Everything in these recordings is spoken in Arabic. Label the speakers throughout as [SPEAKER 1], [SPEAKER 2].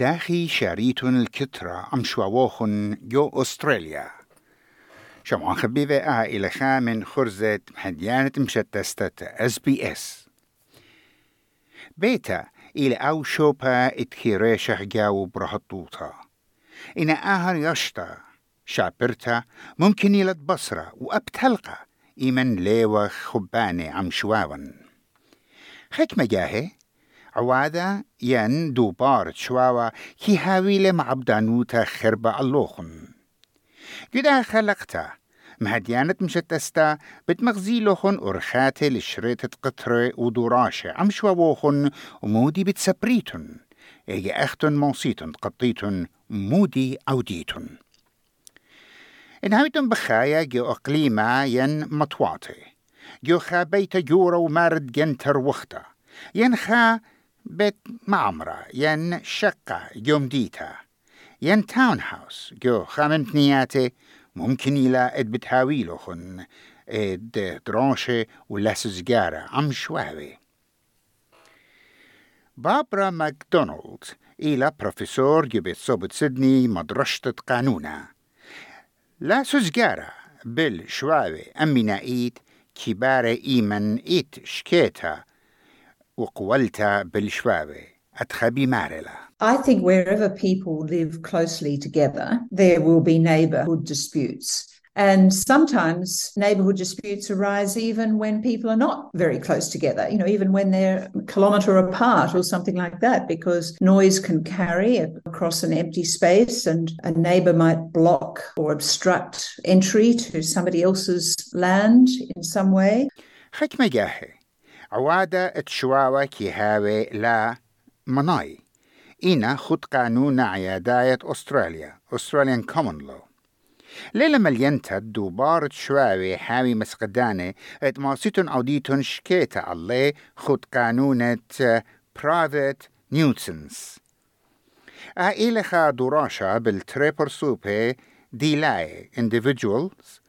[SPEAKER 1] داخي شاريتون الكترة أم شواوخن جو أستراليا شمعان خبيبة آه إلى خامن خرزة محديانة مشتستة اس بي اس. بيتا إلى أو شوبا اتخيري شخجاو برهطوطا. إن آهر يشتا شابرتا ممكن إلى بصرة وأبتلقى إيمن ليوة خباني عم شواون. خيك مجاهي عوادة ين دوبار شواوا كي هاويلة معبدانوتا خربة اللوخن. جدا خلقتا مهديانة مشتستا بتمغزي لوخن أرخاتي لشريطة قطرة ودوراشة عم شواوخن ومودي بتسبريتن إيجي أختن موصيتن قطيتن مودي أوديتن إنهايتن بخايا جو أقليما ين مطواطي جو خا بيت جورا ومارد جنتر وختا. ين خا بيت معمرة ين شقة يوم ديتا ين تاون هاوس جو خامن بنياتي ممكن إلى إد بتهاويلو خن إد درونشة ولا سزجارة عم شواوي. بابرا ماكدونالد إلى بروفيسور جبت صوبت سيدني مدرسة قانونا. لا سزجارة بالشواوي أمنا إيد كبار إيمن إيت شكيتا وقولتا بالشواوي أتخبي مارلا
[SPEAKER 2] I think wherever people live closely together, there will be neighbourhood disputes. And sometimes neighbourhood disputes arise even when people are not very close together, you know, even when they're a kilometre apart or something like that, because noise can carry across an empty space and a neighbour might block or obstruct entry to somebody else's land in some way.
[SPEAKER 1] عوادة تشواوة كي لا مناي. إنا خد قانون عياداية أستراليا أستراليان كومن لو ليلة مليانتا دوبار شواوي حاوي مسقداني ات ماسيتون أوديتون شكيتا الله خد قانونة برايفت نيوتسنس إلى خا دراشة بالتريبر سوبي ديلاي individuals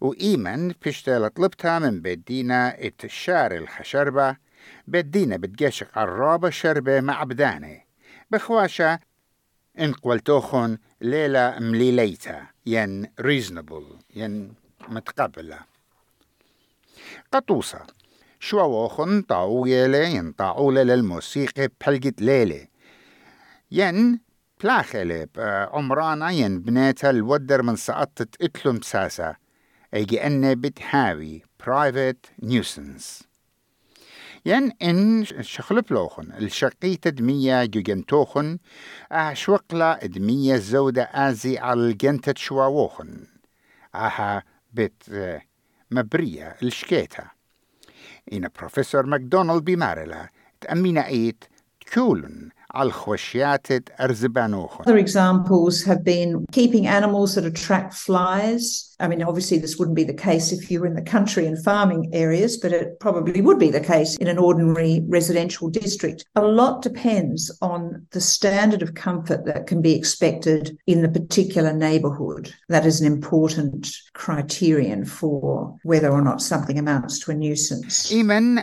[SPEAKER 1] وإيمن بشتال طلبتها من بدينا اتشار الخشربة بدينا بتجاشق الرابة شربة مع بداني بخواشا إن قولتوخن ليلة مليليتا ين reasonable ين متقبلة. قطوسة. شواوخن طاو يلي ين طاو للموسيقى بحلقة ليلة. ين بلاخلة عمرانا ين بنيتا الودر من سقطت اتلم ساسا ايجي أني بتحاوي private nuisance. ين إن شخلب لوخن الشقيت دمية جوجنتوخن أشوقلا دمية زودة آزي على الجنتة شواوخن. أها بت مبرية الشكيتا إن بروفيسور ماكدونالد بمارلا تأمينا إيت تكولن Other
[SPEAKER 2] examples have been keeping animals that attract flies. I mean, obviously, this wouldn't be the case if you were in the country and farming areas, but it probably would be the case in an ordinary residential district. A lot depends on the standard of comfort that can be expected in the particular neighbourhood. That is an important criterion for whether or not something amounts to a nuisance.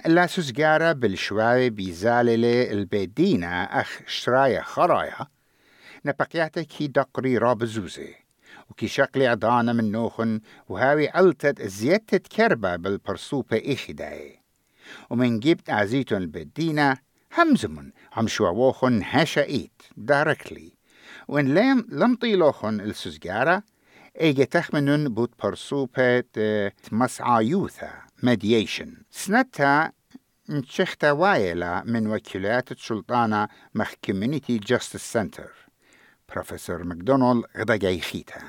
[SPEAKER 1] لا سجارة بالشواي البيدينة أخ شرايا خرايا نبقياتا كي دقري راب زوزي وكي شقلي عضانا من نوخن وهاوي علتت زيادة كربة بالبرصوبة إخداي ومن جبت عزيتون البدينة همزمن هم شواوخن هشايت دايركتلي وإن لم لم طيلوخن السجارة ايجي تخمنون بوت برصوبة مسعى مديشن سنتها نشختا وايلا من وكيلات السلطانة مخ كوميونيتي جاستس سنتر. بروفيسور ماكدونالد غدا جايخيتا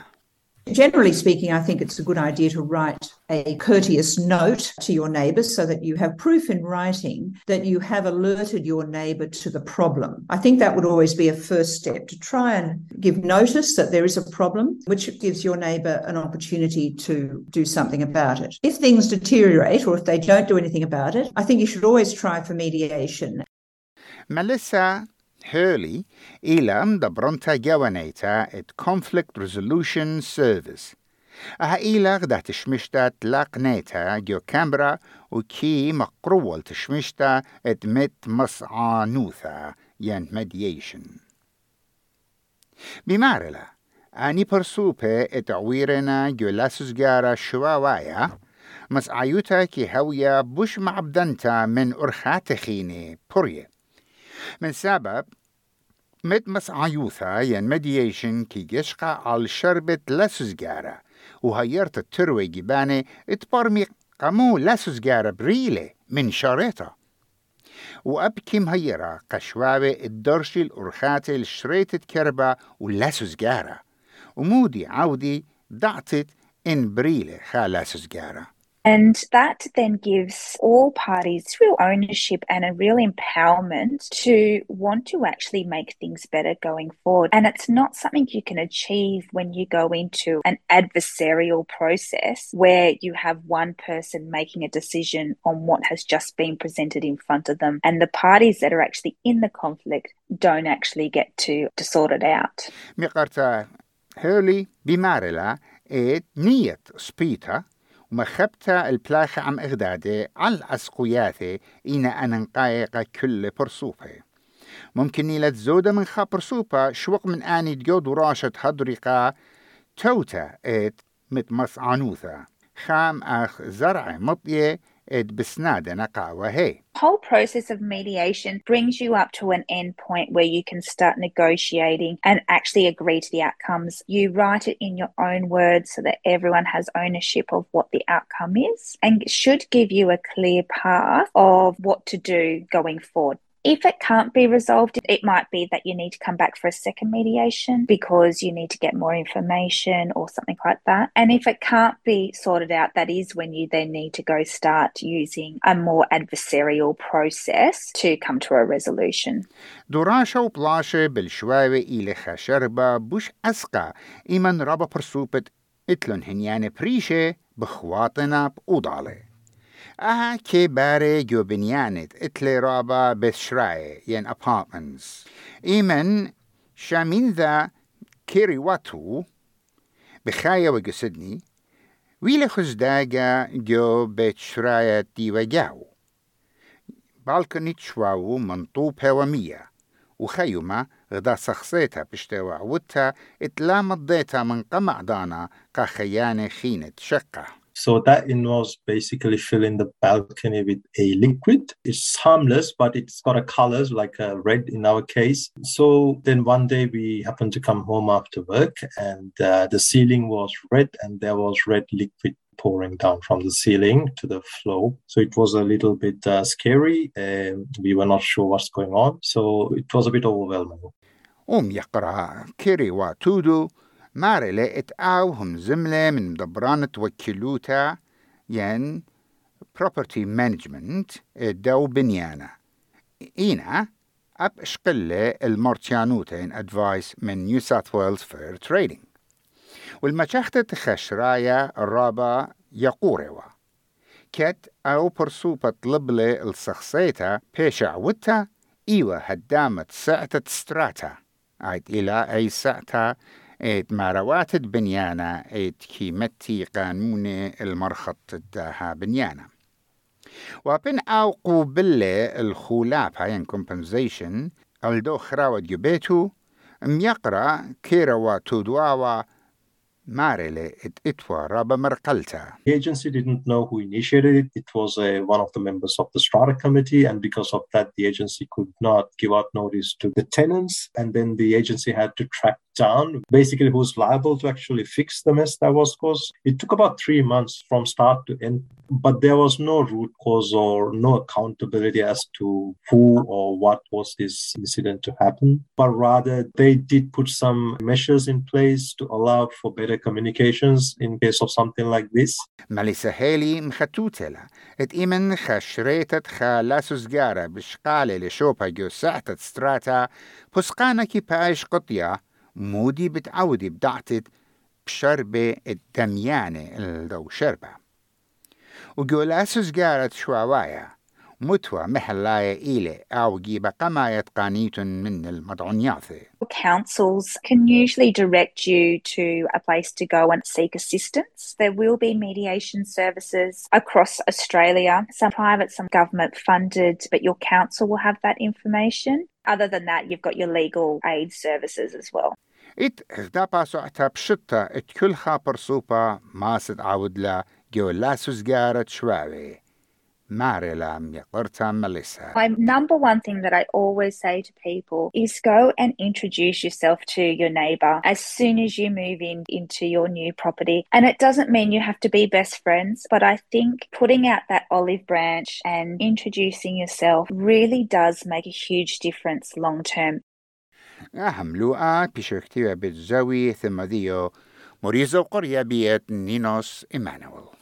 [SPEAKER 2] Generally speaking, I think it's a good idea to write a courteous note to your neighbours so that you have proof in writing that you have alerted your neighbour to the problem. I think that would always be a first step to try and give notice that there is a problem, which gives your neighbour an opportunity to do something about it. If things deteriorate or if they don't do anything about it, I think you should always try for mediation.
[SPEAKER 1] Melissa Hurley da bronta gawaneta et Conflict Resolution Service. أها إيلاغ دا تشمشتا تلاقنيتا جو كامبرا وكي مقرول تشمشتا ات مت مصعانوثا ين mediation. بمارلا أني برسوبة اتعويرنا جولاسوس جارا شواوايا مس عيوتا كي هويا بوش معبدنتا من أرخات خيني بوريه من سبب مد مس عيوثا ين مديشن كي يشقى على شربة لاسوس جارا وهيرت التروي جباني اتبرمي قمو لاسوس جارا بريلي من شاريتا. وأبكي مهيرة قشوابة الدرشي الأرخاتي الشريتة كربا ولاسوس جارا ومودي عودي ضعتت إن بريلة خالاسوس جارا
[SPEAKER 3] And that then gives all parties real ownership and a real empowerment to want to actually make things better going forward. And it's not something you can achieve when you go into an adversarial process where you have one person making a decision on what has just been presented in front of them. And the parties that are actually in the conflict don't actually get to, to sort it out.
[SPEAKER 1] مقرتا هيرلي بمارلا إيه نية سبيتا ومخبتا البلاخة عم إغدادي على أسقياثي إينا أنا نقايق كل برسوبة ممكن نيلة زودة من خا برسوبة شوق من آني ديود وراشة هدريقا توتا إت متمس عنوثة. خام أخ زرع مطية
[SPEAKER 3] whole process of mediation brings you up to an end point where you can start negotiating and actually agree to the outcomes. You write it in your own words so that everyone has ownership of what the outcome is and should give you a clear path of what to do going forward. If it can't be resolved, it might be that you need to come back for a second mediation because you need to get more information or something like that. And if it can't be sorted out, that is when you then need to go start using a more adversarial process to come to a resolution.
[SPEAKER 1] Дораша уплаше бельшваве или хашерба буш аска, иман. أها كي باري جو بنيانت إتلي رابا بشراي ين أبارتمنتس. إيمن شامين ذا كيري واتو بخايا وقسدني ويلا خزداغا جو بيت شرايا ديوا جاو بالكني تشواو منطوبة ومية وخيوما غدا سخصيتا بشتوا عودتا اتلا مضيتا من قمع دانا قا خينة شقة.
[SPEAKER 4] So that involves basically filling the balcony with a liquid. It's harmless, but it's got a colors like a red in our case. So then one day we happened to come home after work and uh, the ceiling was red and there was red liquid pouring down from the ceiling to the floor. So it was a little bit uh, scary. we were not sure what's going on. So it was a bit overwhelming.
[SPEAKER 1] 옴 약가라 캐리와 do? وتودو مارلة اتقاوهم زملة من مدبران توكلوتا ين property management دو بنيانا إينا أب إشقلة المرتيانوتين أدفايس من نيو ساوث ويلز فير تريدينج والمشاختة تخشرايا الرابع يقوروا كت أو برسوبة طلبلة السخصيتا بيش عودتا إيوة هدامت ساعة ستراتا. عيد إلى أي ساعة ايت ماروات بنيانا ايت كيمتي قانون المرخط الداها بنيانا وبن أو قوبلة الخولاب هاين كومبنزيشن الدو خراوة جبيتو ميقرا كيروا تودواوا The
[SPEAKER 4] agency didn't know who initiated it. It was uh, one of the members of the strata committee, and because of that, the agency could not give out notice to the tenants. And then the agency had to track town, basically who's liable to actually fix the mess that was caused. It took about three months from start to end, but there was no root cause or no accountability as to who or what was this incident to happen. But rather, they did put some measures in place to allow for better communications in case of something like this.
[SPEAKER 1] Melissa Haley mkhatutela, et imen khashretat khalasus gara bishqale le shopa strata, pusqana ki paish qotya مودي بتعودي بدعتت بشربة الدميانة الدو شربة وجولاسو سجارة شواوايا متوى محلاية إلي أو جيبا قما يتقانيت من المضعنياثي.
[SPEAKER 3] Councils can usually direct you to a place to go and seek assistance. There will be mediation services across Australia, some private, some government funded, but your council will have that information. Other than that, you've got your legal aid services as well.
[SPEAKER 1] It hdapa so ta pshitta it kulha parsupa masid awdla geolasus gara chwawe.
[SPEAKER 3] My number one thing that I always say to people is go and introduce yourself to your neighbor as soon as you move in into your new property. And it doesn't mean you have to be best friends, but I think putting out that olive branch and introducing yourself really does make a huge difference long term.
[SPEAKER 1] أهم لوقا بشكتيا بالزاوية ثم ديو مريزو قرية بيت نينوس إيمانويل.